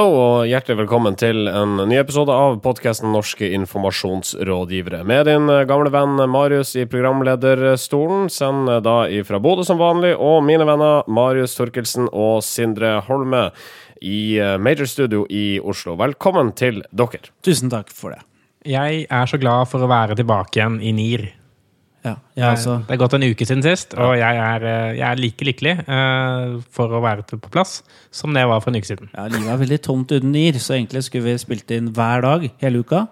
Hallo og hjertelig velkommen til en ny episode av podkasten Norske informasjonsrådgivere. Med din gamle venn Marius i programlederstolen. Send da ifra Bodø som vanlig, og mine venner Marius Torkelsen og Sindre Holme i Major Studio i Oslo. Velkommen til dere. Tusen takk for det. Jeg er så glad for å være tilbake igjen i NIR. Ja, også. Det er gått en uke siden sist, og jeg er, eh, jeg er like lykkelig uh, for å være på plass som det var for en uke siden. Ja, Livet er veldig tomt uten nier, så egentlig skulle vi spilt inn hver dag hele uka.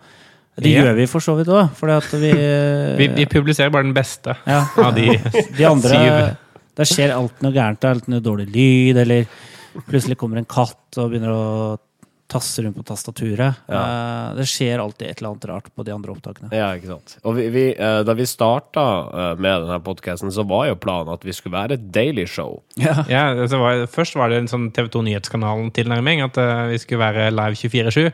Det Ja. gjør vi for så vidt òg, vi, Vi, vi publiserer bare den beste ja, av de De andre syv. Der skjer alt noe gærent. Er noe dårlig lyd, eller plutselig kommer en katt og begynner å tasse rundt på tastaturet. Eh, det skjer alltid et eller annet rart på de andre opptakene. Ja, ikke sant. Og vi, vi, uh, da vi starta med denne podkasten, så var jo planen at vi skulle være et daily show. Ja. Ja, var, først var det en sånn TV 2 Nyhetskanalen-tilnærming, at eh, vi skulle være live 24-7.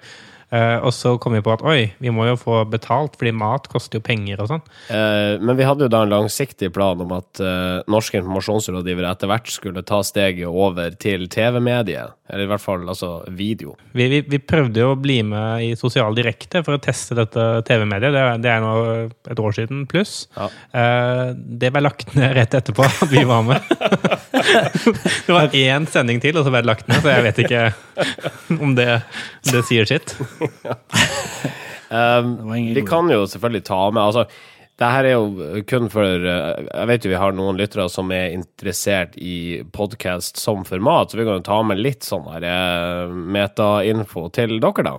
Eh, og så kom vi på at oi, vi må jo få betalt, fordi mat koster jo penger og sånn. Uh, men vi hadde jo da en langsiktig plan om at uh, norske informasjonsrådgivere etter hvert skulle ta steget over til TV-mediet. Eller i hvert fall altså video. Vi, vi, vi prøvde jo å bli med i Sosial Direkte for å teste dette TV-mediet. Det, det er nå et år siden pluss. Ja. Det ble lagt ned rett etterpå at vi var med. det var én sending til, og så ble det lagt ned, så jeg vet ikke om det, det sier sitt. Um, vi kan jo selvfølgelig ta med altså, det her er jo kun for eh, Jeg vet jo vi har noen lyttere som er interessert i podkast som format, så vi kan jo ta med litt sånn her eh, metainfo til dere, da.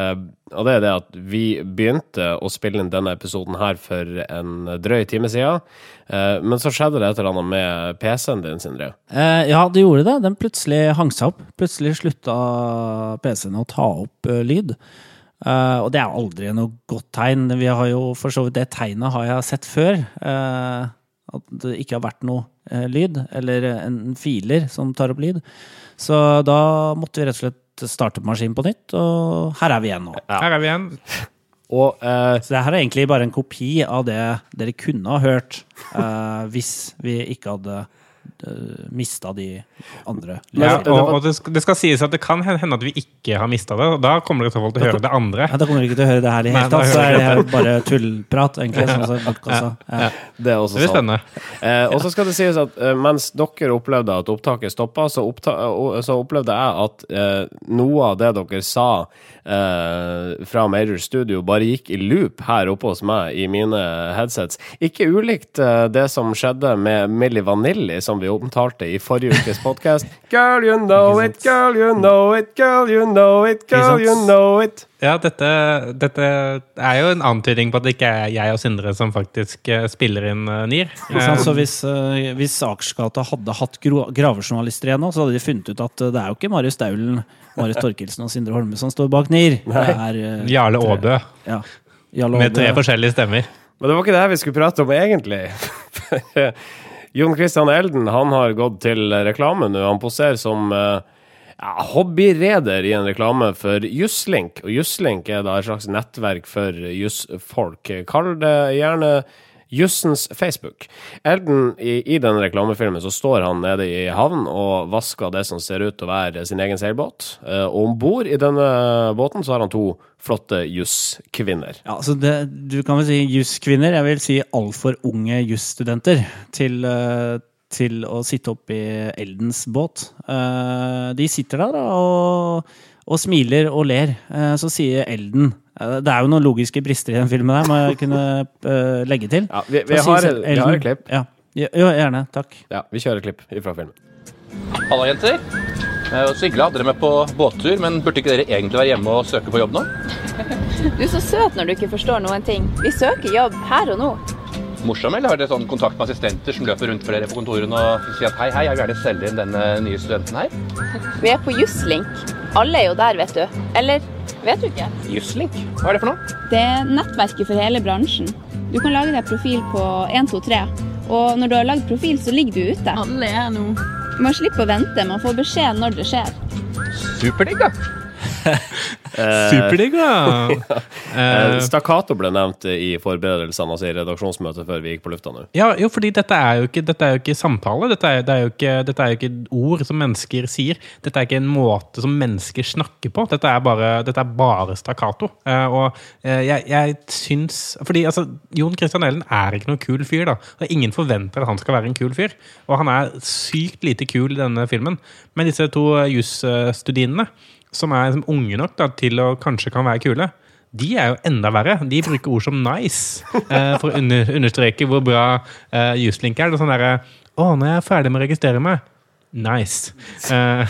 Eh, og det er det at vi begynte å spille inn denne episoden her for en drøy time siden. Men så skjedde det et eller annet med PC-en din, Sindre. Ja, det gjorde det. Den plutselig hang seg opp. Plutselig slutta PC-en å ta opp lyd. Eh, og det er aldri noe godt tegn. Vi har jo for så vidt Det tegnet har jeg sett før. Uh, at det ikke har vært noe uh, lyd, eller en filer som tar opp lyd. Så da måtte vi rett og slett starte maskinen på nytt, og her er vi igjen nå. Her er vi igjen. Og eh, Så det her er egentlig bare en kopi av det dere kunne ha hørt eh, hvis vi ikke hadde uh, mista de andre Ja, og, og det, skal, det skal sies at det kan hende at vi ikke har mista det. og Da kommer dere i så fall til å høre det andre. Ja, da kommer dere ikke til å høre det her i hele tatt. Så er det her bare tullprat, egentlig. Sånn som bortkassa. Ja. det er også Det spennende. Eh, og så skal det sies at eh, mens dere opplevde at opptaket stoppa, så, oppta eh, så opplevde jeg at eh, noe av det dere sa eh, fra Major Studio, bare gikk i loop her oppe hos meg i mine headsets. Ikke ulikt eh, det som skjedde med Milli Vanilli, som vi omtalte i forrige ukes podkast. Girl, you know it, girl, you know it, girl, you know it, girl, you know it. Ja, dette, dette er jo en antydning på at det ikke er jeg og Sindre som faktisk eh, spiller inn eh, NIR. Så hvis, uh, hvis Akersgata hadde hatt gravejournalister igjen nå, så hadde de funnet ut at det er jo ikke Marius Staulen, Marius Torkelsen og Sindre Holme som står bak NIR. Det er uh, Jarle Aabø ja, Jarle med tre forskjellige stemmer. Men det var ikke det her vi skulle prate om egentlig. Jon Christian Elden han har gått til reklame nå. Han poserer som eh, hobbyreder i en reklame for Jusslink. Og Jusslink er da et slags nettverk for jussfolk. Kall det gjerne Jussens Facebook. Elden, i, i den reklamefilmen så står han nede i havn og vasker det som ser ut til å være sin egen seilbåt. Eh, og om bord i denne båten så har han to flotte jusskvinner. Ja, så det, du kan vel si jusskvinner. Jeg vil si altfor unge jusstudenter til, uh, til å sitte oppi Eldens båt. Uh, de sitter der og, og smiler og ler. Uh, så sier Elden uh, Det er jo noen logiske brister i den filmen der, må jeg kunne uh, legge til. Ja, vi, vi, har, Elden, vi har et klipp. Ja. Ja, gjerne. Takk. Ja, vi kjører klipp fra filmen. Halla, jenter. Eh, Så hyggelig å ha dere med på båttur, men burde ikke dere egentlig være hjemme og søke på jobb nå? Du er så søt når du ikke forstår noen ting. Vi søker jobb her og nå. Morsom, eller har dere sånn kontakt med assistenter som løper rundt for dere på kontorene og sier at hei, hei, jeg vil gjerne selge inn denne nye studenten her? Vi er på Jusslink. Alle er jo der, vet du. Eller vet du ikke? Jusslink, hva er det for noe? Det er nettverket for hele bransjen. Du kan lage deg profil på 123, og når du har lagd profil, så ligger du ute. Alle er nå. Man slipper å vente, man får beskjed når det skjer. Superdigg, da. Superdigg, da! ja. Eh, Stakkato ble nevnt i forberedelsene, altså i redaksjonsmøtet før vi gikk på lufta nå. Ja, jo, fordi dette er jo ikke, dette er jo ikke samtale. Dette er, det er ikke, dette er jo ikke ord som mennesker sier. Dette er ikke en måte som mennesker snakker på. Dette er bare, dette er bare stakkato. Eh, og eh, jeg, jeg syns Fordi altså, Jon Christian Ellen er ikke noen kul fyr, da. Og ingen forventer at han skal være en kul fyr. Og han er sykt lite kul i denne filmen. Men disse to eh, jusstudiene, som er liksom unge nok da, til å kanskje kan være kule, de er jo enda verre. De bruker ord som 'nice' eh, for å under, understreke hvor bra eh, Juslink er. Det er sånn derre 'Å, nå er jeg ferdig med å registrere meg'. Nice. Eh,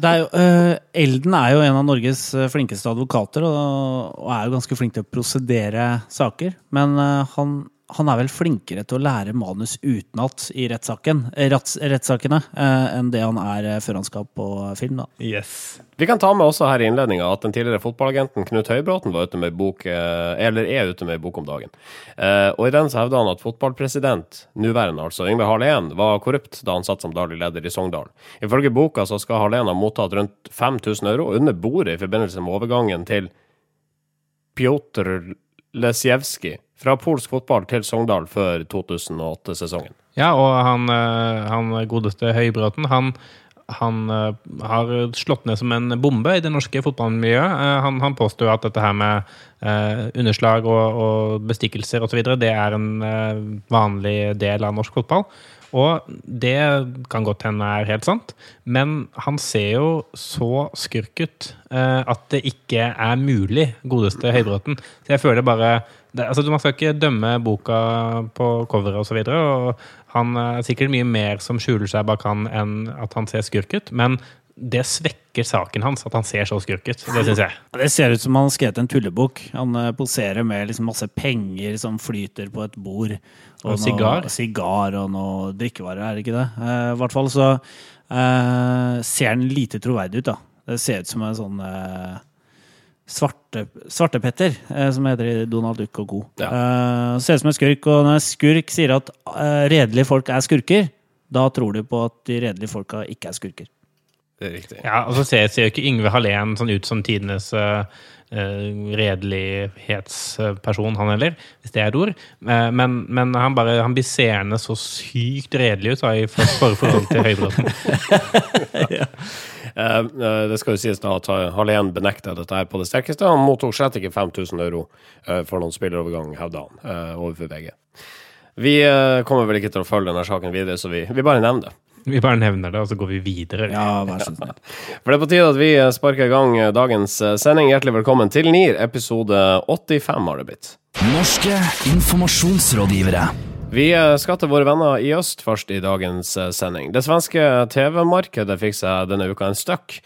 det er jo, eh, Elden er jo en av Norges flinkeste advokater, og, og er jo ganske flink til å prosedere saker. Men han, han er vel flinkere til å lære manus utenat i eh, retts, rettssakene eh, enn det han er eh, før han skal på film. da. yes. Vi kan ta med også her i innledninga at den tidligere fotballagenten Knut Høybråten var ute med bok, eller er ute med bok om dagen. Eh, og I den så hevder han at fotballpresident, nåværende altså, Yngve Harlén, var korrupt da han satt som daglig leder i Sogndal. Ifølge boka så skal Harlén ha mottatt rundt 5000 euro under bordet i forbindelse med overgangen til Pjotr Lesjevskij fra polsk fotball til Sogndal før 2008-sesongen. Ja, og han, eh, han godeste Høybråten, han, han eh, har slått ned som en bombe i det norske fotballmiljøet. Eh, Han, han påstår at dette her med underslag og, og bestikkelser osv., det er en vanlig del av norsk fotball. Og det kan godt hende er helt sant, men han ser jo så skurk ut eh, at det ikke er mulig, godeste Høybråten. Så jeg føler bare det, altså, Man skal ikke dømme boka på coveret osv. Han er sikkert mye mer som skjuler seg bak han enn at han ser skurk ut, men det svekker saken hans at han ser så skurk ut. Det syns jeg. Det ser ut som han har skrevet en tullebok. Han eh, poserer med liksom masse penger som flyter på et bord. Og og sigar. sigar og noe drikkevarer, er det ikke det? Eh, I hvert fall så eh, ser han lite troverdig ut, da. Det ser ut som en sånn eh, svarte, svartepetter, eh, som heter Donald Duck og co. Ja. Eh, ser ut som en skurk, og når en skurk sier at eh, redelige folk er skurker, da tror du på at de redelige folka ikke er skurker. Det er riktig. Ja, og så ser, ser jo ikke Yngve Hallén sånn ut som tidenes uh, redelighetsperson, han heller, hvis det er et ord. Eh, men, men han, bare, han blir seende så sykt redelig ut da, i for, for forhold til Høybråten. Eh, uh, det skal jo sies da at Hallén benekter dette her på det sterkeste. Han mottok slett ikke 5000 euro for noen spillerovergang, hevda han, overfor VG. Vi kommer vel ikke til å følge denne saken videre, så vi, vi bare nevner det. Vi bare nevner det, og så går vi videre. Ja, vær så snill. For det er på tide at vi eh, sparker i gang eh, dagens eh, sending. Hjertelig velkommen til NIR, episode 85 har det blitt. Norske informasjonsrådgivere. Vi skal til våre venner i øst først i dagens sending. Det svenske TV-markedet fikk seg denne uka en støkk.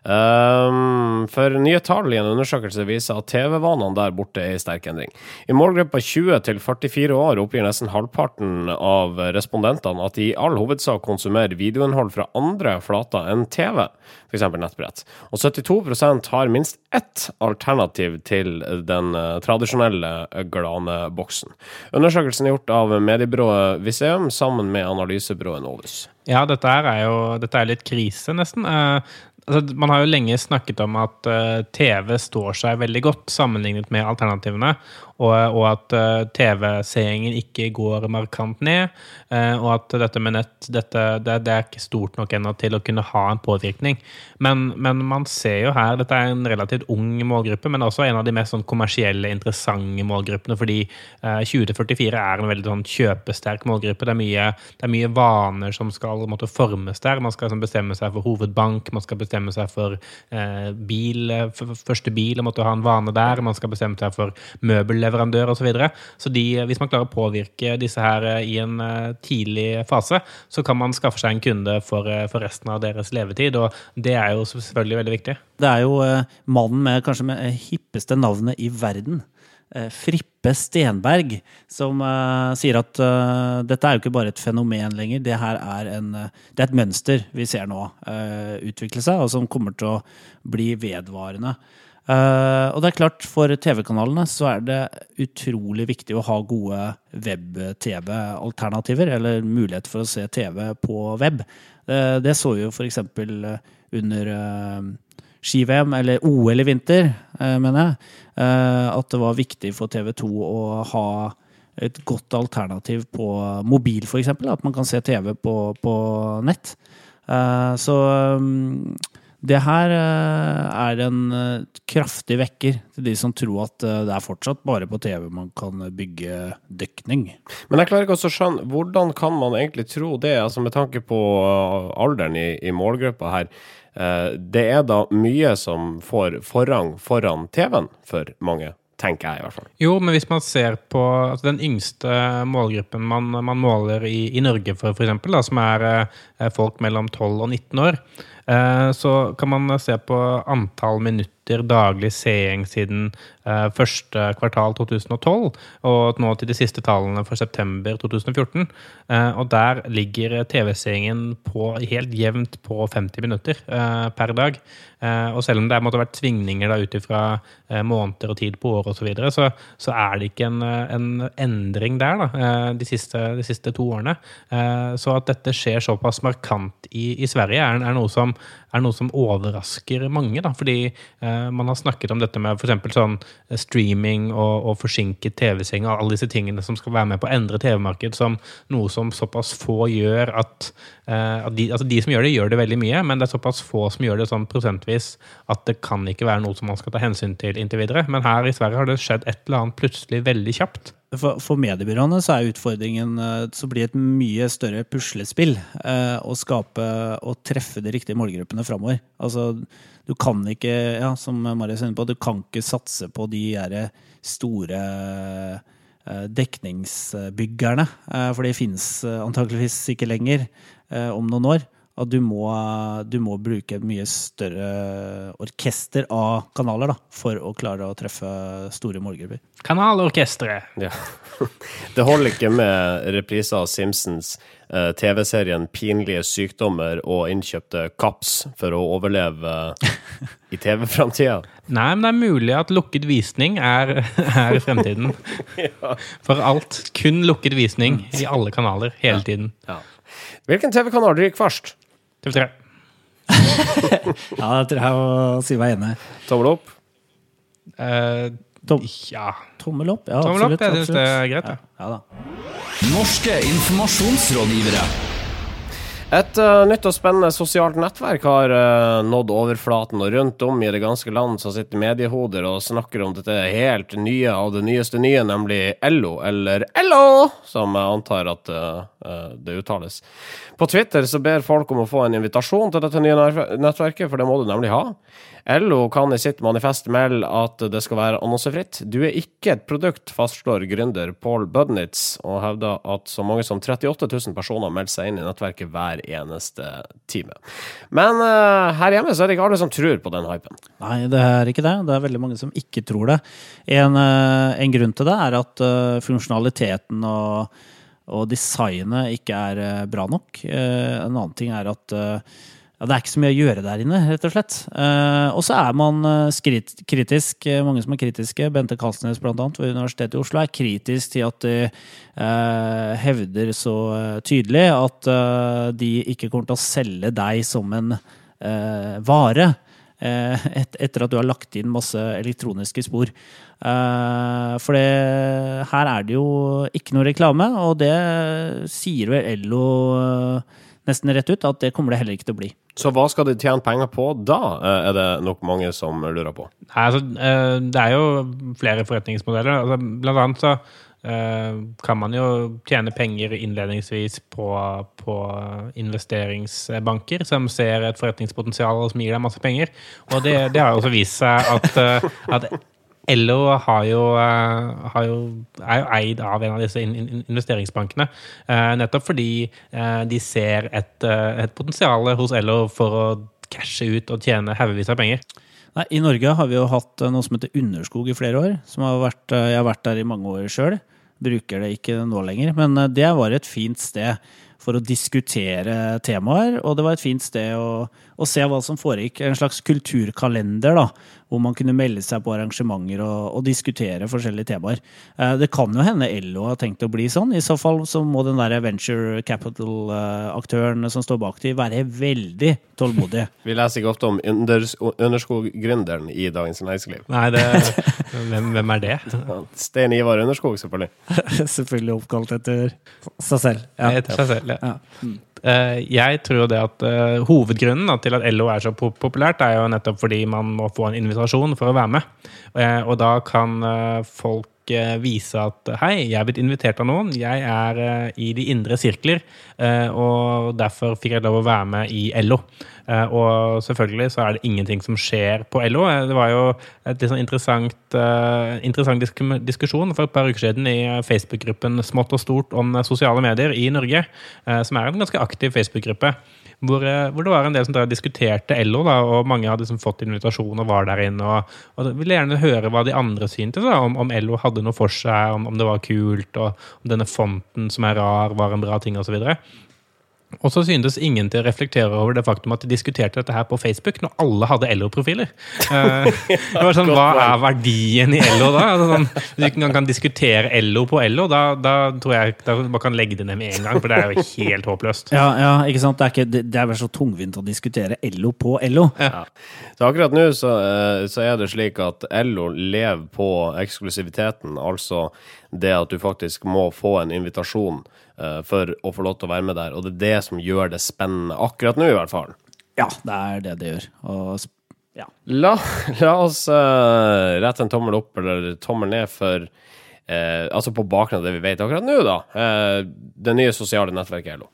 Um, for nye tall i en undersøkelse viser at TV-vanene der borte er i sterk endring. I målgruppa 20 til 44 år oppgir nesten halvparten av respondentene at de i all hovedsak konsumerer videoinnhold fra andre flater enn TV, f.eks. nettbrett. Og 72% har minst ett alternativ til den eh, tradisjonelle Glane-boksen. Undersøkelsen er gjort av mediebyrået Viseum sammen med analysebyrået Novus. Ja, dette er jo dette er litt krise, nesten. Eh, altså, man har jo lenge snakket om at uh, TV står seg veldig godt sammenlignet med alternativene, og, og at eh, TV-seingen ikke går markant ned, eh, og at dette med nett dette, det, det er ikke stort nok ennå til å kunne ha en påvirkning. Men, men man ser jo her Dette er en relativt ung målgruppe, men også en av de mest sånn, kommersielle, interessante målgruppene, fordi eh, 20-44 er en veldig sånn, kjøpesterk målgruppe. Det er, mye, det er mye vaner som skal måtte, formes der. Man skal sånn, bestemme seg for hovedbank, man skal bestemme seg for eh, bil, eh, første bil, og måtte ha en vane der. Man skal bestemme seg for møbelleverandør osv. Så, videre. så de, hvis man klarer å påvirke disse her eh, i en eh, tidlig fase, så kan man skaffe seg en kunde for, eh, for resten av deres levetid. Og det er jo selvfølgelig veldig viktig. Det er jo mannen med kanskje med hippeste navnet i verden. Frippe Stenberg, som uh, sier at uh, dette er jo ikke bare et fenomen lenger. Det her er, en, uh, det er et mønster vi ser nå utvikle seg, og som kommer til å bli vedvarende. Eh, og det er klart, for TV-kanalene så er det utrolig viktig å ha gode web-TV-alternativer, eller mulighet for å se TV på web. Uh, det så vi jo eksempel eh, under uh, ski-VM, eller OL i vinter, mener jeg, at det var viktig for TV 2 å ha et godt alternativ på mobil, f.eks. At man kan se TV på, på nett. Så mm, det her eh, er en eh, kraftig vekker til de som tror at eh, det er fortsatt bare på TV man kan bygge dekning. Men jeg klarer ikke også å skjønne, hvordan kan man egentlig tro det, altså med tanke på alderen i, i målgruppa her. Eh, det er da mye som får forrang foran TV-en for mange, tenker jeg i hvert fall. Jo, men hvis man ser på altså den yngste målgruppen man, man måler i, i Norge, for, for eksempel, da, som er eh, folk mellom 12 og 19 år, så kan man se på antall minutter daglig seing siden eh, første kvartal 2012, og nå til de siste tallene for september 2014. Eh, og der ligger TV-seingen helt jevnt på 50 minutter eh, per dag. Eh, og selv om det måtte ha vært svingninger ut ifra eh, måneder og tid på året osv., så, så så er det ikke en, eh, en endring der da, eh, de, siste, de siste to årene. Eh, Så at dette skjer såpass markant i, i Sverige, er, er, noe som, er noe som overrasker mange. Da, fordi eh, man har snakket om dette med f.eks. sånn eh, streaming og, og forsinket TV-seng og alle disse tingene som skal være med på å endre TV-marked som noe som såpass få gjør at, eh, at de, altså de som gjør det, gjør det veldig mye, men det er såpass få som gjør det sånn prosentvis at det kan ikke være noe som man skal ta hensyn til inntil videre. Men her i Sverige har det skjedd et eller annet plutselig veldig kjapt. For, for mediebyråene så er utfordringen eh, så blir et mye større puslespill eh, å skape og treffe de riktige målgruppene framover. Altså, du kan ikke, ja, som Marius på, du kan ikke satse på de der store eh, dekningsbyggerne, eh, for de finnes eh, antakeligvis ikke lenger om noen år. At du må, du må bruke et mye større orkester av kanaler da, for å klare å treffe store målgrupper. Kanalorkesteret. Ja. Det holder ikke med repriser av Simpsons, eh, TV-serien Pinlige sykdommer og innkjøpte kaps for å overleve i TV-framtida. Nei, men det er mulig at lukket visning er, er fremtiden. For alt. Kun lukket visning i alle kanaler hele tiden. Hvilken TV-kanal ryker først? TV3. Ja, det tror jeg å si meg enig. Tommel opp? Eh, Tom, ja. tommel opp? Ja, Tommel opp, jeg synes det er greit, ja. Ja, ja da. Norske informasjonsrådgivere. Et uh, nytt og spennende sosialt nettverk har uh, nådd overflaten, og rundt om i det ganske land så sitter mediehoder og snakker om dette helt nye av det nyeste nye, nemlig LO, eller LO, som jeg antar at uh, det uttales. På Twitter så ber folk om å få en invitasjon til dette nye nettverket, for det må du nemlig ha. LO kan i sitt manifest melde at det skal være annonsefritt. Du er ikke et produkt, fastslår gründer Paul Budnitz, og hevder at så mange som 38 000 personer melder seg inn i nettverket hver eneste time. Men uh, her hjemme så er det ikke alle som tror på den hypen. Nei, det er ikke det. Det er veldig mange som ikke tror det. En, uh, en grunn til det er at uh, funksjonaliteten og, og designet ikke er bra nok. En annen ting er at ja, det er ikke så mye å gjøre der inne, rett og slett. Eh, og så er man eh, skrit, kritisk, eh, mange som er kritiske. Bente Kalsnes annet ved Universitetet i Oslo er kritisk til at de eh, hevder så eh, tydelig at eh, de ikke kommer til å selge deg som en vare. Et, etter at du har lagt inn masse elektroniske spor. For det, her er det jo ikke noe reklame, og det sier vel LO eh, nesten rett ut, at det kommer det heller ikke til å bli. Så hva skal de tjene penger på da, eh, er det nok mange som lurer på. Nei, altså, eh, det er jo flere forretningsmodeller. Altså, blant annet så eh, kan man jo tjene penger innledningsvis på, på investeringsbanker som ser et forretningspotensial og som gir deg masse penger. Og det, det har jo også vist seg at, at LO har jo, eh, har jo, er jo eid av en av disse in- in- investeringsbankene. eh, Nettopp fordi eh, de ser et, et potensial hos LO for å cashe ut og tjene haugevis av penger. Nei, I Norge har vi jo hatt noe som heter Underskog i flere år. Har vært, jeg har vært der i mange år sjøl. Bruker det ikke nå lenger. Men det var et fint sted for å diskutere temaer. Og det var et fint sted å, å se hva som foregikk. En slags kulturkalender, da. Hvor man kunne melde seg på arrangementer og, og diskutere forskjellige temaer. Eh, det kan jo hende LO har tenkt å bli sånn. I så fall så må den der venture capital-aktøren som står bak de, være veldig tålmodig. Vi leser ikke ofte om unders- Underskog-gründeren i Dagens Næringsliv. Nei, det, hvem, hvem er det? Stein Ivar Underskog, selvfølgelig. Selvfølgelig oppkalt etter seg selv. Ja. Ja. Etter seg selv, ja. Ja. Eh, jeg tror det at eh, hovedgrunnen til at LO er så populært, er jo nettopp fordi man må få en invitasjon for å være med. Eh, og da kan folk eh, vise at hei, jeg er blitt invitert av noen. Jeg er eh, i de indre sirkler, eh, og derfor fikk jeg lov å være med i LO. Eh, og selvfølgelig så er det ingenting som skjer på LO. Det var jo et litt sånn interessant, interessant diskusjon for et par uker siden i Facebook-gruppen Smått og stort om sosiale medier i Norge, som er en ganske aktiv Facebook-gruppe. Hvor, eh, hvor det var en del som diskuterte LO, da, og mange hadde liksom fått invitasjon og var der inne. Og, og ville gjerne høre hva de andre syntes, da, om, om LO hadde noe for seg, om, om det var kult, og om denne fonten som er rar, var en bra ting, osv. Og så syntes ingen til å reflektere over det faktum at de diskuterte dette her på Facebook når alle hadde LO-profiler. Eh, det var sånn, Hva er verdien i LO da? Altså, sånn, hvis du ikke engang kan diskutere LO på LO, da, da tror jeg da man kan legge det ned med en gang, for det er jo helt håpløst. Ja, ja, ikke sant? Det er, ikke, det, er vel så tungvint å diskutere LO på LO. Ja. Så akkurat nå så, eh, så er det slik at LO lever på eksklusiviteten, altså det at du faktisk må få en invitasjon for å få lov til å være med der, og det er det som gjør det spennende. Akkurat nå, i hvert fall. Ja, det er det det gjør. Og, ja. La, la oss uh, rette en tommel opp eller tommel ned for uh, Altså på bakgrunn av det vi vet akkurat nå, da. Uh, det nye sosiale nettverket LO.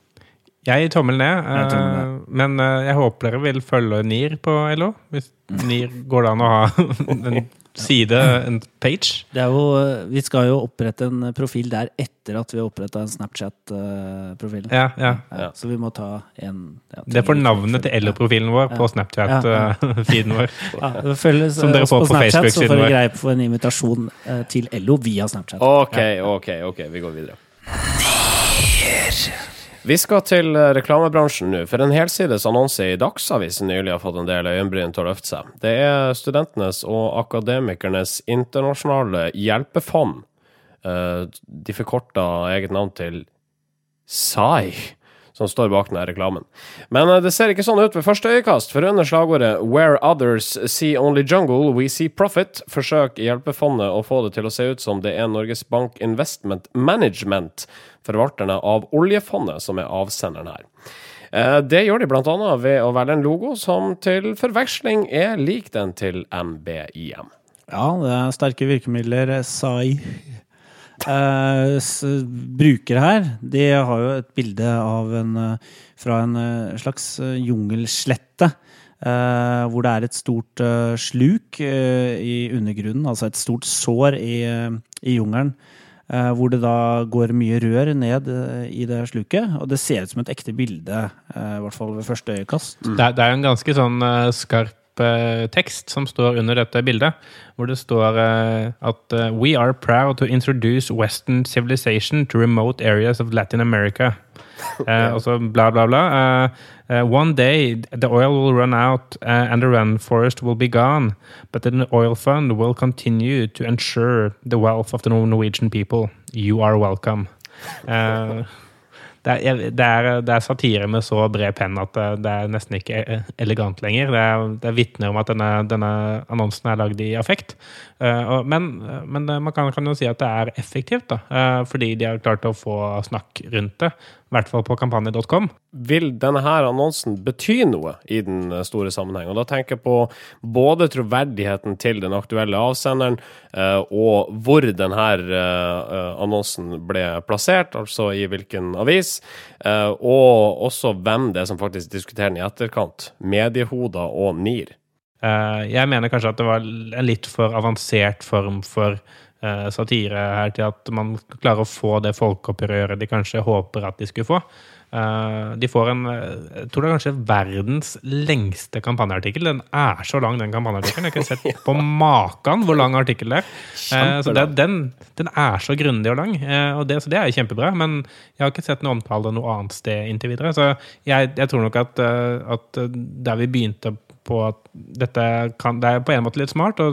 Jeg gir tommel ned, Jeg tommel ned. eh, men eh, jeg håper dere vil følge NIR på LO. Hvis NIR går det an å ha en side, en page. Det er jo, vi skal jo opprette en profil der etter at vi har oppretta en Snapchat-profil. Ja, ja. Ja, så vi må ta en ja, Det får navnet til LO-profilen vår på Snapchat-feeden vår. Ja, følg Som dere oss får på på så vår. Så får vi greie på en invitasjon eh, til LO via Snapchat. OK, OK, ok, vi går videre. Vi skal til eh, reklamebransjen nå, for en helsides annonse i Dagsavisen nylig har fått en del øyenbryn til å løfte seg. Det er studentenes og akademikernes internasjonale hjelpefond. Eh, De forkorta eget navn til SAI, som står bak denne reklamen. Men eh, det ser ikke sånn ut ved første øyekast, for under slagordet 'Where others see only jungle, we see profit' forsøker hjelpefondet å få det til å se ut som det er Norges Bank Investment Management, forvalterne av oljefondet, som er avsenderen her. Eh, Det gjør de bl.a. ved å velge en logo som til forveksling er lik den til MBIM. Ja, det er sterke virkemidler. Eh, s- bruker her. De har jo et bilde av en eh, fra en eh, slags eh, jungelslette. eh, hvor det er et stort eh, sluk eh, i undergrunnen, altså et stort sår i, eh, i jungelen. eh, hvor det da går mye rør ned eh, i det sluket. Og det ser ut som et ekte bilde, eh, i hvert fall ved første øyekast. Det, er, det er en ganske sånn eh, skarp eh, tekst som står under dette bildet, hvor det står eh, at eh, We are proud to introduce western civilization to remote areas of Latin America. Eh, og så bla, bla, bla. Uh, uh, one day the oil will run out uh, and the rainforest will be gone, but the oil fund will continue to ensure the wealth of the Norwegian people. You are welcome. Det er, det, er, satire med så bred penn at det, er nesten ikke elegant lenger. Det er, det er vitner om at denne, denne annonsen er lagd i affekt. Eh, men men eh, man kan, kan jo si at det er effektivt, da, eh, fordi de har klart å få snakk rundt det. I hvert fall på kampanje.com. vil denne her annonsen bety noe i den store sammenheng? Da tenker jeg på både troverdigheten til den aktuelle avsenderen, og hvor denne annonsen ble plassert, altså i hvilken avis, og også hvem det er som faktisk diskuterer den i etterkant. Mediehoder og NIR. Eh, jeg mener kanskje at det var en litt for avansert form for eh, satire her til at man klarer å få det folkeopprøret de kanskje håper at de skulle få. Eh, de får en Jeg tror det er kanskje verdens lengste kampanjeartikkel. Den er så lang, den kampanjeartikkelen. Jeg har ikke sett på maken hvor lang artikkel det er. Så det, den, den er så grundig og lang, og det, så det er kjempebra. Men jeg har ikke sett noe omtale noe annet sted inntil videre. Så jeg, jeg tror nok at, at der vi begynte på at dette kan, Det er på en måte litt smart å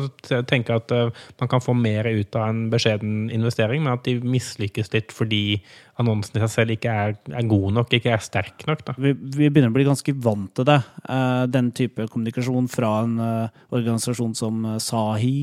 tenke at uh, man kan få mer ut av en beskjeden investering, men at de mislykkes litt fordi annonsen i seg selv ikke er, er god nok, ikke er sterk nok. Da. Vi, vi begynner å bli ganske vant til det. eh, den type kommunikasjon fra en eh, organisasjon som eh, SAHI.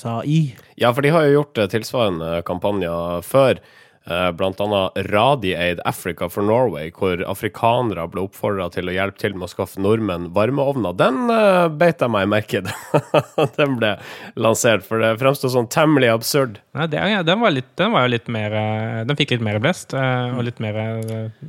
SAI. Ja, for de har jo gjort eh, tilsvarende kampanjer før. Eh, annet Radi-Aid Africa for Norway, hvor afrikanere ble oppfordra til å hjelpe til med å skaffe nordmenn varmeovner. Den uh, beit jeg meg i merke Den ble lansert, for det fremstod sånn temmelig absurd. Nei, det, ja, den, var litt, den var jo litt mer eh, Den fikk litt mer blest, og litt mer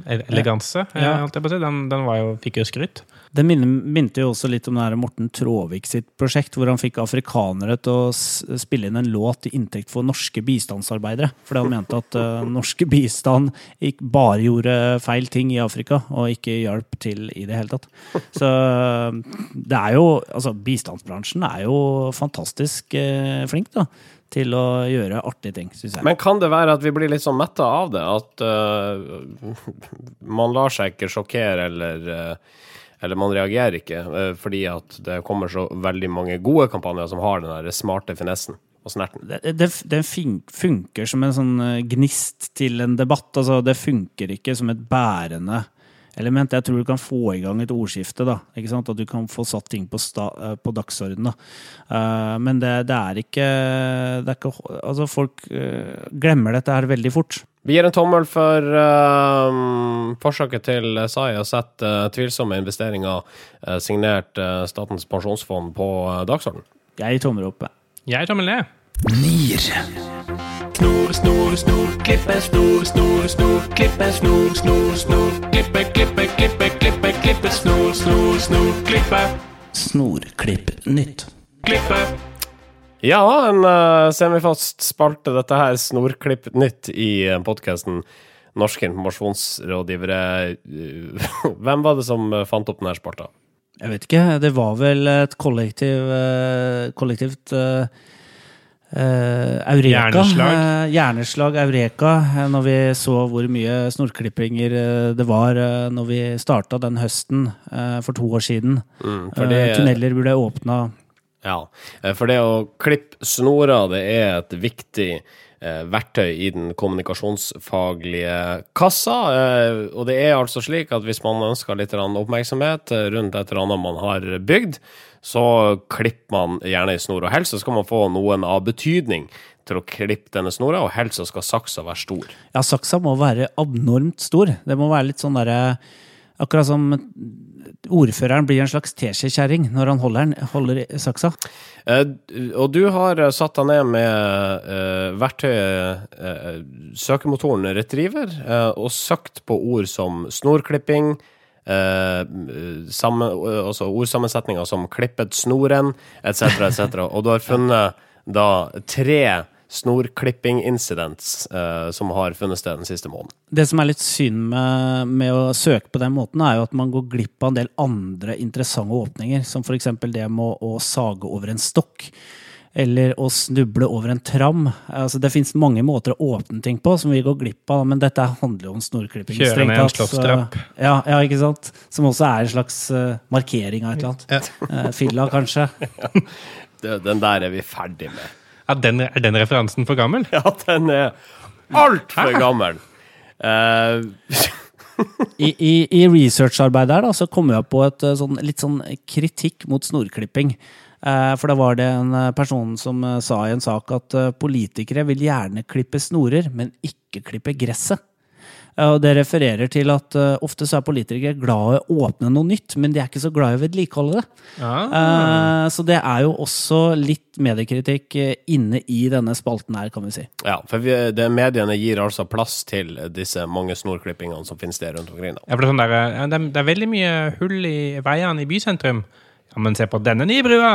eleganse. Ja. si. Den, den var jo, fikk jo skryt. Det minte jo også litt om det her Morten Tråvik sitt prosjekt, hvor han fikk afrikanere til å spille inn en låt til inntekt for norske bistandsarbeidere. Fordi han mente at uh, norske bistand ikke bare gjorde feil ting i Afrika, og ikke hjalp til i det hele tatt. Så uh, det er jo Altså, bistandsbransjen er jo fantastisk uh, flink, da. Til å gjøre artige ting, syns jeg. Men kan det være at vi blir litt sånn metta av det? At uh, man lar seg ikke sjokkere, eller, eh, eller man reagerer ikke, eh, fordi at det kommer så veldig mange gode kampanjer som har den der smarte finessen det, det, det funker som en sånn eh, gnist til en debatt. Altså, det funker ikke som et bærende element. Jeg tror du kan få i gang et ordskifte. da, ikke sant? At du kan få satt ting på, sta, eh, på dagsordenen. da. Eh, men det er ikke det er ikke, Altså, folk uh, glemmer dette her veldig fort. Vi gir en tommel for uh, forsøket til SAI å sette uh, tvilsomme investeringer uh, signert eh, Statens pensjonsfond på uh, dagsordenen. Jeg tommer opp. jeg. Tommel ned. NIR. Snor, snor, snor, klippe, snor, snor, snor, klippe, snor, snor, snor, klippe, klippe, klippe, klippe, klippe, snor, snor, snor, klippe, Snorklipp nytt. klippe. Ja, en uh, semifast spalte, dette her, Snorklipp nytt i uh, podkasten Norske informasjonsrådgivere. Eh, Hvem var det som eh, fant opp denne spalta? Jeg vet ikke. Det var vel et kollektiv, uh, kollektivt uh, eh, Eureka. Hjerneslag. Eh, hjerneslag Eureka. eh, Når vi så hvor mye snorklippinger eh, det var eh, når vi starta den høsten eh, for to år siden. Mm, Eh, det- Tunneler ble åpna. Ja, eh, for det å klippe snorer, det er et viktig eh, verktøy i den kommunikasjonsfaglige kassa. Eh, og det er altså slik at hvis man ønsker litt oppmerksomhet eh, rundt et eller annet man har bygd, så klipper man gjerne i snor. Og helst skal man få noen av betydning til å klippe denne snora, og helst skal saksa være stor. Ja, saksa må være abnormt stor. Det må være litt sånn derre Akkurat som ordføreren blir en slags teskjekjerring når han holder, holder saksa. Eh, og du har eh, satt deg ned med eh, verktøyet eh, søkemotoren Retriever eh, og søkt på ord som snorklipping, eh, samme, altså ordsammensetninger som klippet snoren, etc., etc. og du har funnet da tre snorklipping-incidents uh, som har funnet sted den siste måneden. Det som er litt synd med, med å søke på den måten, er jo at man går glipp av en del andre interessante åpninger, som f.eks. det med å, å sage over en stokk. Eller å snuble over en tram. Altså, det fins mange måter å åpne ting på som vi går glipp av, men dette handler jo om snorklipping. Kjøre med ned en tatt, så- Ja, ja, ikke sant? Som også er en slags uh, markering av et eller annet. Ja. uh, filla, kanskje. Den der er vi ferdig med. Ja, den, er den referansen for gammel? Ja, den er altfor gammel. Uh, I, i, i researcharbeidet her da, så kom jeg på et eh, sånn, litt sånn kritikk mot snorklipping. Uh, for da var det en person som uh, sa i en sak at politikere vil gjerne klippe snorer, men ikke klippe gresset. Eh, og det refererer til at uh, ofte så er politikere glad i å åpne noe nytt, men de er ikke så glad i å vedlikeholde det. Eh, så det er jo også litt mediekritikk inne i denne spalten her, kan vi si. ja, for vi, det, mediene gir altså plass til disse mange snorklippingene som finnes der rundt omkring. Da. Ja, for det, er sånn der, det, er, det er veldig mye hull i veiene i bysentrum. Ja, men se på denne nye brua!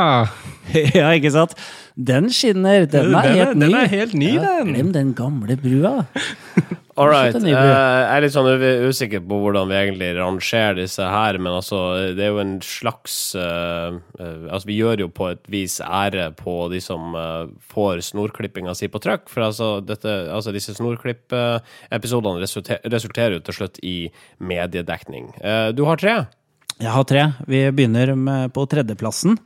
ja, ikke sant? Den skinner. Den er Den er- helt ny. den er helt ny, ja, den. Glem den gamle brua. All right. Eh, jeg er litt sånn usikker på hvordan vi egentlig rangerer disse her, men altså, det er jo en slags uh, Altså, vi gjør jo på et vis ære på de som uh, får snorklippinga si på trykk, for altså, dette, altså disse snorklipp-episodene resulter, resulterer jo til slutt i mediedekning. Uh, du har tre? Jeg har tre. Vi begynner med, på tredjeplassen.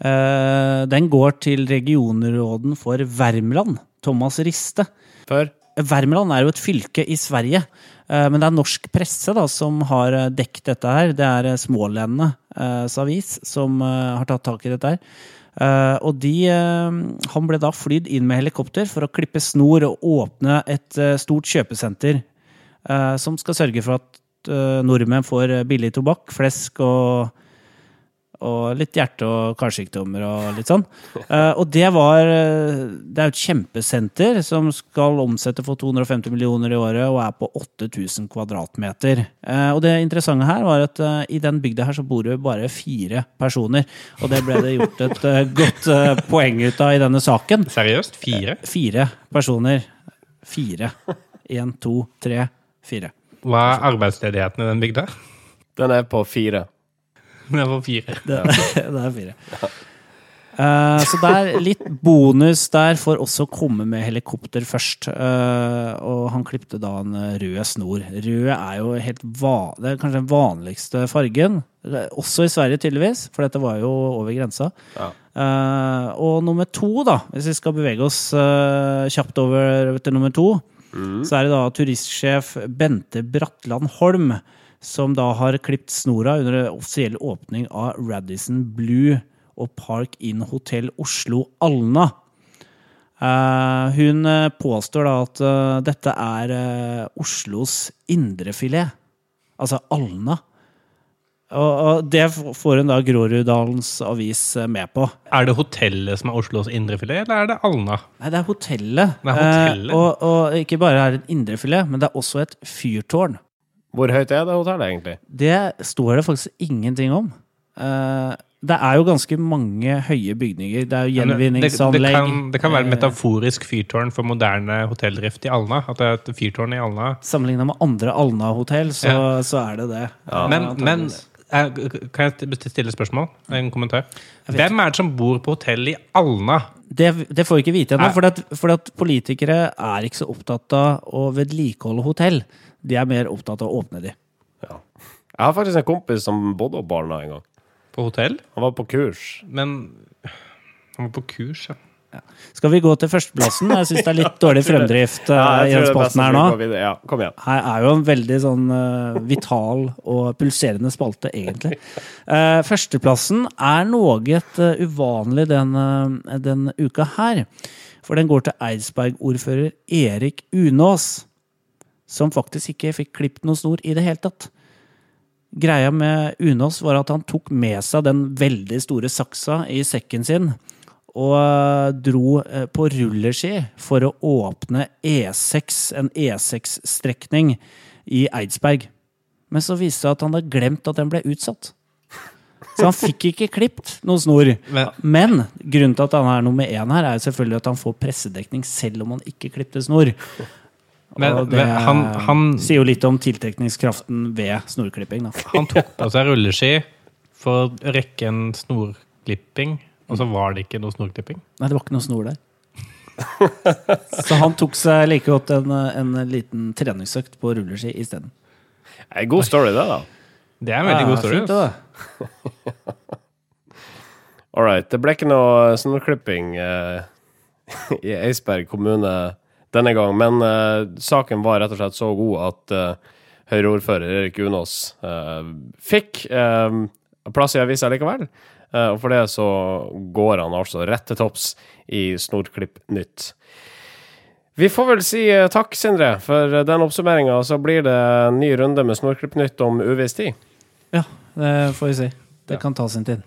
Eh, den går til regionråden for Värmland, Thomas Riste. Før? Värmland er jo et fylke i Sverige, eh, men det er norsk presse da, som har eh, dekket dette her. Det er eh, Smålendenes avis som har tatt tak i dette her. Og de, han ble da flydd inn med helikopter for å klippe snor og åpne et stort kjøpesenter som skal sørge for at nordmenn får billig tobakk, flesk og og litt hjerte- og karsykdommer og litt sånn. Eh, og det var eh, Det er jo et kjempesenter som skal omsette for 250 millioner i året og er på 8000 kvadratmeter. Eh, og det interessante her var at i den bygda her så bor det bare fire personer. Og det ble det gjort et godt poeng ut av i denne saken. Seriøst? Fire? Fire personer. Fire. Én, to, tre, fire. Hva er arbeidsledigheten i den bygda? Den er på fire. Det var fire. Det, det er fire. Eh, så det er litt bonus der for også å komme med helikopter først. Uh, og han klipte da en rød snor. Rød er jo helt det er kanskje den vanligste fargen. Også i Sverige, tydeligvis, for dette var jo over grensa. Ja. Uh, og nummer to, da, hvis vi skal bevege oss kjapt over til nummer to, så er det da turistsjef Bente Bratland Holm som da har klipt snora under offisiell åpning av Radisson Blue og Park Inn Hotell Oslo Alna. Eh, hun eh, påstår da at eh, dette er Oslos indrefilet, altså Alna. Og, det får hun da Groruddalens avis med på. Er det hotellet som er Oslos indrefilet, eller er det Alna? Nei, det er hotellet. Det er hotellet. Eh, og, og ikke bare er det et indrefilet, men det er også et fyrtårn. Hvor høyt er det hotellet, egentlig? Det står det faktisk ingenting om. Uh, det er jo ganske mange høye bygninger. Det er jo gjenvinningsanlegg det, det, kan, det kan være et eh, metaforisk fyrtårn for moderne hotelldrift i Alna. At det er et fyrtårn i Alna. Sammenligna med andre Alna-hotell, så, Ja. så er det det. Men, men eh, kan jeg stille et spørsmål? En kommentar? Hvem er det som bor på hotell i Alna? det, det får vi ikke vite ennå. For, at, for at politikere er ikke så opptatt av å vedlikeholde hotell. De er mer opptatt av å åpne de. Jeg har faktisk en kompis som bodde opp Barna en gang. På hotell? Han var på kurs. Men han var på kurs, ja. Skal vi gå til førsteplassen? Jeg syns det er litt dårlig fremdrift eh, Ja, i den spalten her nå. Ja, kom igjen. Her er jo en veldig sånn uh, vital og pulserende spalte, egentlig. Uh, førsteplassen er noe uh, uvanlig den, den uka her. For den går til Eidsberg-ordfører Erik Unås, som faktisk ikke fikk klippet noe snor i det hele tatt. Greia med Unås var at han tok med seg den veldig store saksa i sekken sin og eh, dro eh, på rulleski for å åpne E6, en E6-strekning i Eidsberg. Men så viste det at han hadde glemt at den ble utsatt. Så han fikk ikke klipt noen snor. Men- grunnen til at han er nummer én her, er selvfølgelig at han får pressedekning selv om han ikke klipte snor. Men, det men han, han, sier jo litt om tiltrekningskraften ved snorklipping. Da. han tok på seg rulleski for å rekke en snorklipping, og så var det ikke noe snorklipping. Nei, det var ikke noe snor der. Så han tok seg like godt en, en liten treningsøkt på rulleski isteden. En god story, det, da. Det er en veldig god story. Fint, det. All right. Det ble ikke noe snorklipping eh, i Eidsberg kommune denne gang, men eh, saken var rett og slett så god at uh, Høyre-ordfører Erik Unås eh, fikk eh, plass i avisa likevel. Eh, og for det så går han altså rett til topps i Snorklipp Nytt. Vi får vel si eh, takk, Sindre, for den oppsummeringa. Så blir det en ny runde med Snorklipp Nytt om uviss tid. Ja, det får vi si. Det kan ta sin tid.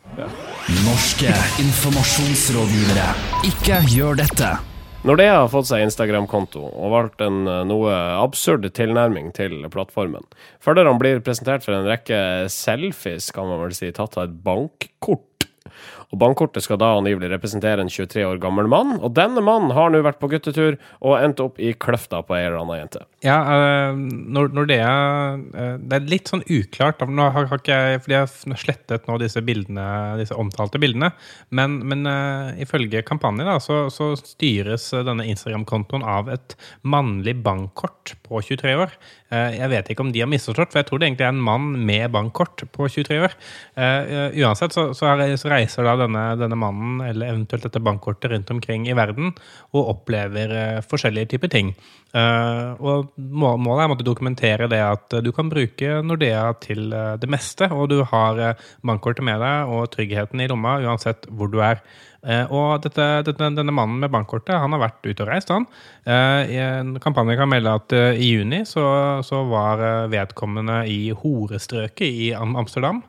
Norske informasjonsrådgivere. Ikke gjør dette. Nordea har fått seg Instagram-konto og valgt en eh, noe absurd tilnærming til plattformen. Følgerne blir presentert for en rekke selfies, kan man vel si, tatt av et bankkort. Og Bankkortet skal da angivelig representere en 23 år gammel mann, og denne mannen har nå vært på guttetur og endt opp i kløfta på ei eller anna jente. Ja, når, når det er Det er litt sånn uklart. Nå har, har ikke jeg Fordi jeg har slettet nå disse bildene, disse omtalte bildene. Men, men øh, ifølge kampanjen da, så, så styres denne Instagram-kontoen av et mannlig bankkort på 23 år. Eh, Jeg vet ikke om de har misforstått, for jeg tror det egentlig er en mann med bankkort på 23 år. Eh, eh, Uansett så, så, er, reiser da denne, denne mannen, eller eventuelt dette bankkortet, rundt omkring i verden og opplever eh, forskjellige typer ting. Eh, og målet er å dokumentere det at eh, du kan bruke Nordea til eh, det meste, og du har eh, bankkortet med deg og tryggheten i lomma uansett hvor du er. Og dette, denne mannen med bankkortet han har vært ute og reist. han. En kampanje kan melde at i juni så, så var vedkommende i horestrøket i Amsterdam.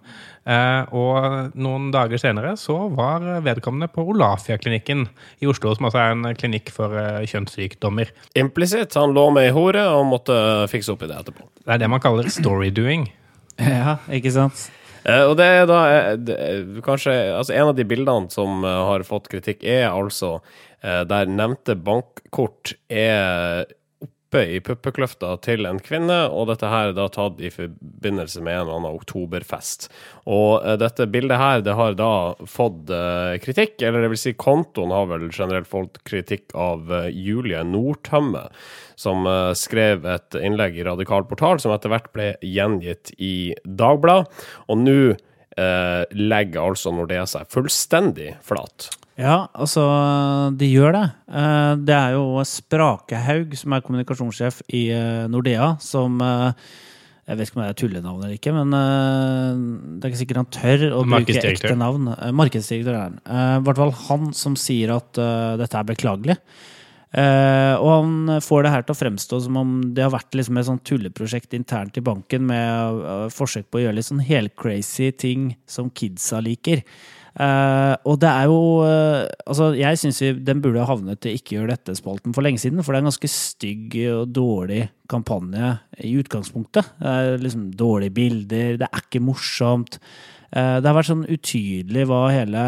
Eh, og noen dager senere så var vedkommende på Olafia-klinikken i Oslo, som altså er en klinikk for eh, kjønnssykdommer. Implisitt, han lå med ei hore og måtte fikse opp i det etterpå. Det er det man kaller storydoing. Ja, ikke sant? Eh, og det er da eh, det, kanskje Altså, en av de bildene som eh, har fått kritikk, er altså eh, der nevnte bankkort er oppe i puppekløfta til en kvinne, og dette her er da tatt i forbindelse med en eller annen oktoberfest. Og eh, dette bildet her, det har da fått eh, kritikk, eller det vil si kontoen har vel generelt fått kritikk av eh, Julie Nordtømme, som skrev et innlegg i Radikal portal, som etter hvert ble gjengitt i Dagbladet, og nå eh, legger altså Nordea seg fullstendig flat. Ja, altså, de gjør det. Eh, Det er jo Sprakehaug, som er kommunikasjonssjef i eh, Nordea, som eh, Jeg vet ikke om det er tullenavn eller ikke, men det er ikke sikkert han tør å bruke ekte navn. Markedsdirektør er han. I hvert fall han som sier at dette er beklagelig. Og han får det her til å fremstå som om det har vært liksom et sånt tulleprosjekt internt i banken med forsøk på å gjøre litt sånn helcrazy ting som kidsa liker. Eh, og det er jo uh, Altså, jeg syns den burde ha havnet til Ikke gjør dette-spalten for lenge siden. For det er en ganske stygg og dårlig kampanje i utgangspunktet. Det er liksom dårlige bilder, det er ikke morsomt. Eh, det har vært sånn utydelig hva hele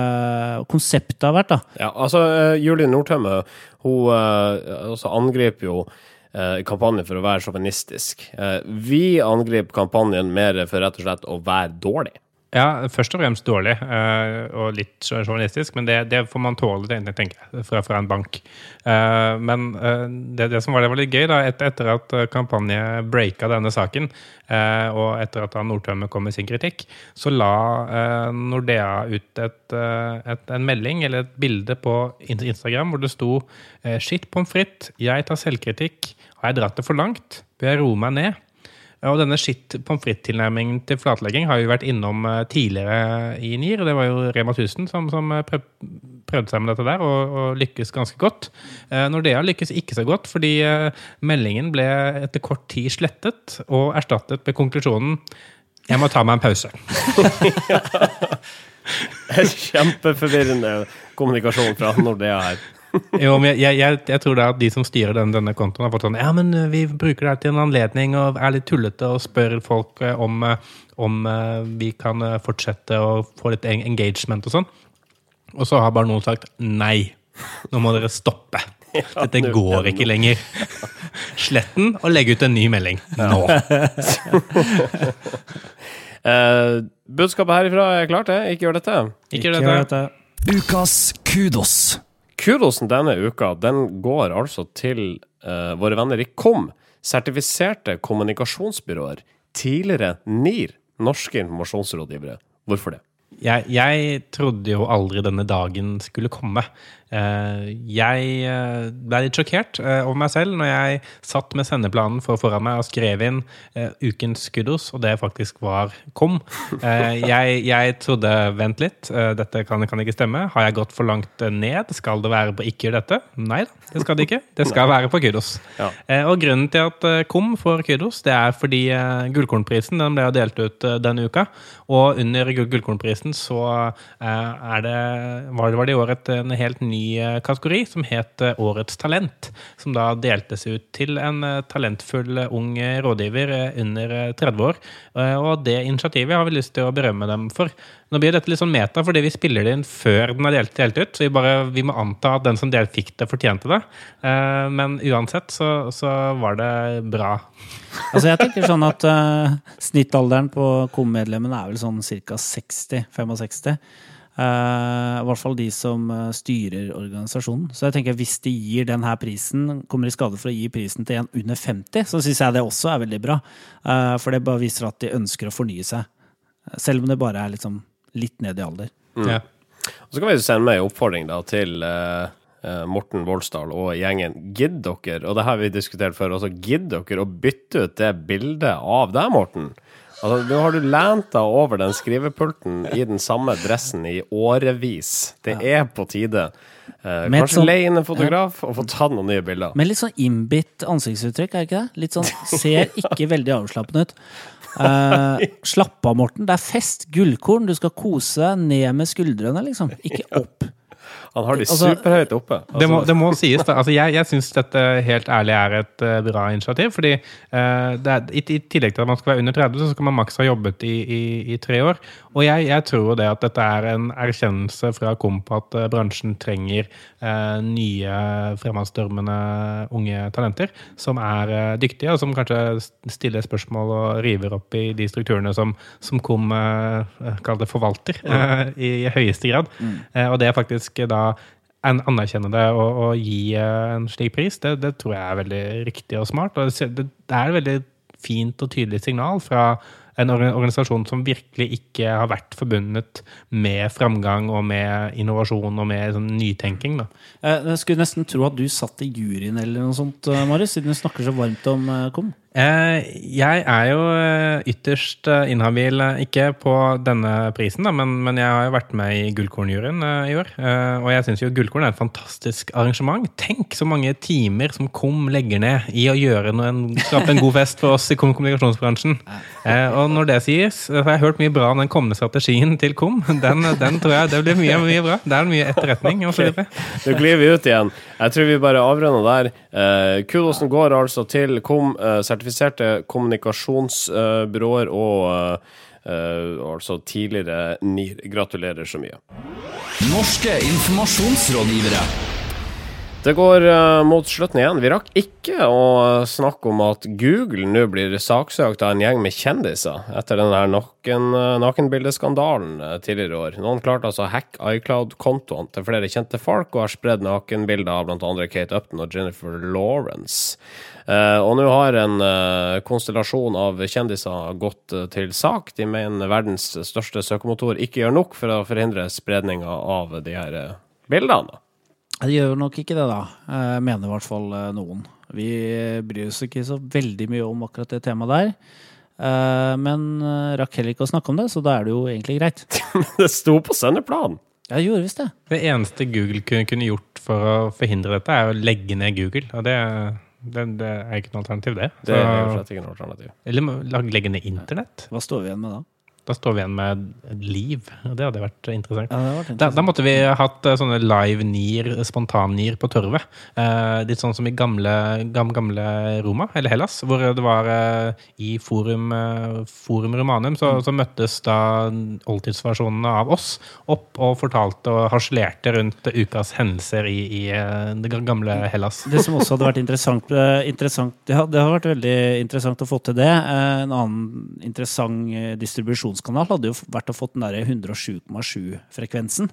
konseptet har vært, da. Ja, altså, Julie Nordtømme hun altså angriper jo kampanjen for å være sjåvinistisk. Vi angriper kampanjen mer for rett og slett å være dårlig. Ja, først og fremst dårlig, eh, og litt journalistisk, men det, det får man tåle, tenker jeg, fra, fra en bank. Eh, men eh, det, det som var, det var litt gøy, da, et, etter at kampanje breaka denne saken, og etter at Nordtømme kom med sin kritikk, så la Nordea ut et, et, en melding, eller et bilde på Instagram, hvor det sto Shit pommes frites, jeg tar selvkritikk. Har jeg dratt det for langt? Bør jeg roe meg ned? Og denne skitt pommes frites-tilnærmingen til flatlegging har vi vært innom eh, tidligere i NIR. Det var jo Rema 1000 som, som eh, prøv, prøvde seg med dette der, og, og lykkes ganske godt. Eh, Nordea lykkes ikke så godt, fordi meldingen ble etter kort tid slettet og erstattet med konklusjonen jeg må ta meg en pause. Kjempeforvirrende kommunikasjon fra Nordea her. Jo, men jeg, jeg, jeg, tror det er at de som styrer den, denne kontoen, har fått sånn Ja, men eh, vi bruker det her til en anledning og er litt tullete og spør folk eh, om, eh, om vi kan fortsette å få litt engagement og sånn. Og så har bare noen sagt nei. Nå må dere stoppe. Dette går ikke lenger. Slett den og legg ut en ny melding nå. uh, budskapet herifra er klart, det. Ikke gjør dette. Ikke gjør dette. Ukas kudos. Kudosen denne uka den går altså til uh, våre venner i KOM, sertifiserte kommunikasjonsbyråer. Tidligere NIR, norske informasjonsrådgivere. Hvorfor det? Jeg, jeg trodde jo aldri denne dagen skulle komme. Eh, Jeg eh, ble litt sjokkert eh, over meg selv når jeg satt med sendeplanen for foran meg og skrev inn ukens kudos, og det faktisk var kom. Jeg, jeg trodde vent litt, dette kan, kan ikke stemme. Har jeg gått for langt ned? Skal det være på ikke gjør dette? Nei da, det skal det ikke. Det skal være på kudos. Ja. Og grunnen til at KOM får kudos, det er fordi Gullkornprisen den ble delt ut denne uka. Og under Gullkornprisen så er det var det i år et, en helt ny eh, kategori som het Årets talent. Som da deltes ut til en eh, talentfull eh, ung rådgiver under eh, 30 år. Og det initiativet har vi lyst til å berømme dem for. Nå blir dette litt sånn meta fordi vi spiller det inn før den er delt, delt ut. Så vi, bare, vi må anta at den som delt fikk det, fortjente det. Men uansett så, så var det bra. Altså jeg tenker sånn at uh, Snittalderen på KOM-medlemmene er vel sånn ca. 60-65. Eh, I hvert fall de som eh, styrer organisasjonen. Så jeg tenker hvis de gir denne prisen, kommer i skade for å gi prisen til en under 50, så syns jeg det også er veldig bra. Eh, for det bare viser at de ønsker å fornye seg. Selv om det bare er liksom litt ned i alder. Ja. Og så kan vi sende med en oppfordring da til Morten Voldsdal og gjengen. Gidder dere, og det har vi diskutert før også, gidder dere å bytte ut det bildet av deg, Morten? Altså, Nå har du lent deg over den skrivepulten i den samme dressen i årevis. Det er på tide. Eh, Med et kanskje sånn- leie inn en fotograf og få tatt noen nye bilder. Med litt sånn innbitt ansiktsuttrykk, er det ikke det? Litt sånn, Ser ikke veldig avslappende ut. Eh, slapp av, Morten. Det er fest. Gullkorn. Du skal kose deg ned med skuldrene, liksom. Ikke opp. Han har de Altså- superhøyt oppe. Det må, det må sies, da. Altså, jeg jeg syns dette helt ærlig er et uh, bra initiativ. fordi uh, det er, i, I tillegg til at man skal være under 30, så skal man maks ha jobbet i, i, i tre år. Og jeg, jeg tror det at dette er en erkjennelse fra KOM på at uh, bransjen trenger nye fremadstormende unge talenter som er dyktige, og som kanskje stiller spørsmål og river opp i de strukturene som, som KOM uh, forvalter i høyeste grad. Eh, og det er faktisk da anerkjenne det og, og gi eh, en slik pris, det, det tror jeg er veldig riktig og smart. Og det, det er et veldig fint og tydelig signal fra en organisasjon som virkelig ikke har vært forbundet med framgang og med innovasjon og med sånn nytenking. Da. Eh, Jeg skulle nesten tro at du satt i juryen eller noe sånt, eh, Marius, siden du snakker så varmt om KOM. Eh, jeg er jo eh, ytterst eh, inhabil, ikke på denne prisen, men, jeg har jo vært med i Gullkornjuryen i år. Og jeg syns jo Gullkorn er et fantastisk arrangement. Tenk så mange timer som KOM legger ned i å gjøre noe, en, skape en god fest for oss i kom- kommunikasjonsbransjen. Og når det sies, har jeg hørt mye bra om den kommende strategien til KOM. Den, den tror jeg det blir mye, mye bra. Det er mye etterretning. Og så. Nå glir vi ut igjen. Jeg tror vi bare avrunder der. Kudosen går altså til kom, eh, sertifiserte kommunikasjonsbyråer og eh, eh, altså tidligere NIR. Gratulerer så mye. Norske informasjonsrådgivere. Det går eh, mot slutten igjen. Vi rakk ikke å snakke om at Google nå blir saksøkt av en gjeng med kjendiser etter den her naken, eh, nakenbildeskandalen eh, tidligere i år. Noen klarte altså å hacke iCloud-kontoene til flere kjente folk og har spredd nakenbilder av bl.a. Kate Upton og Jennifer Lawrence. Og nå har en konstellasjon av kjendiser gått til sak. De mener verdens største søkemotor ikke gjør nok for å forhindre spredninga av de her bildene. Det gjør nok ikke det, da. Eh, Mener i hvert fall eh, noen. Vi bryr oss ikke så veldig mye om akkurat det temaet der. Eh, Men rakk heller ikke å snakke om det, så da er det jo egentlig greit. det sto på sendeplanen! Ja, det gjorde visst det. Det eneste Google kunne, kunne gjort for å forhindre dette, er å legge ned Google. Og det, det, det er ikke noe alternativ, det. Det er jo slett ikke noe alternativ. eller legge ned internett. Hva står vi igjen med da? Da står vi igjen med liv. Det hadde vært interessant. Ja, vært interessant. Da, da måtte vi hatt eh, sånne live-nier, spontan-nier på torvet. Eh, litt sånn som i gamle, gamle, gamle Roma, eller Hellas, hvor det var eh, i Forum, eh, forum Romanum, så, så møttes da oldtidsversjonene av oss opp og fortalte og harselerte rundt ukas hendelser i, i eh, det gamle Hellas. Det som også hadde vært interessant, interessant det, hadde, det har vært veldig interessant å få til det. En annen interessant eh, distribusjonskanal hadde jo vært å få den derre 107,7-frekvensen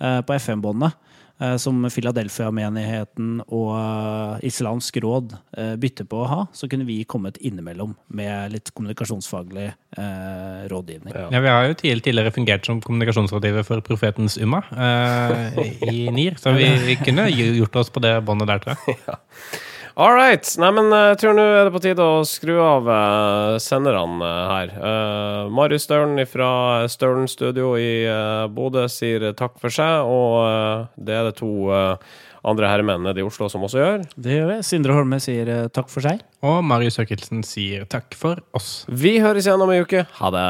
eh, på FM-båndet. eh, Som Philadelphia-menigheten og eh, Islamsk råd eh, bytter på å ha. Så kunne vi kommet innimellom med litt kommunikasjonsfaglig eh, rådgivning. Ja. Vi har jo tidligere, fungert som kommunikasjonsrådgiver for Profetens Umma eh, i NIR, så vi, vi kunne gjort oss på det båndet der, tror jeg. All right. Nei, men eh, jeg tror nå er det på tide å skru av eh, senderne eh, her. Uh, Marius Stølen fra Stølen Studio i uh, Bodø sier takk for seg, og uh, det er det to andre herremenn nede i Oslo som også gjør. Det gjør vi. Sindre Holme sier takk for seg. Og Marius Høkelsen sier takk for oss. Vi høres igjen om ei uke. Ha det.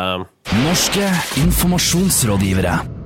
Norske informasjonsrådgivere.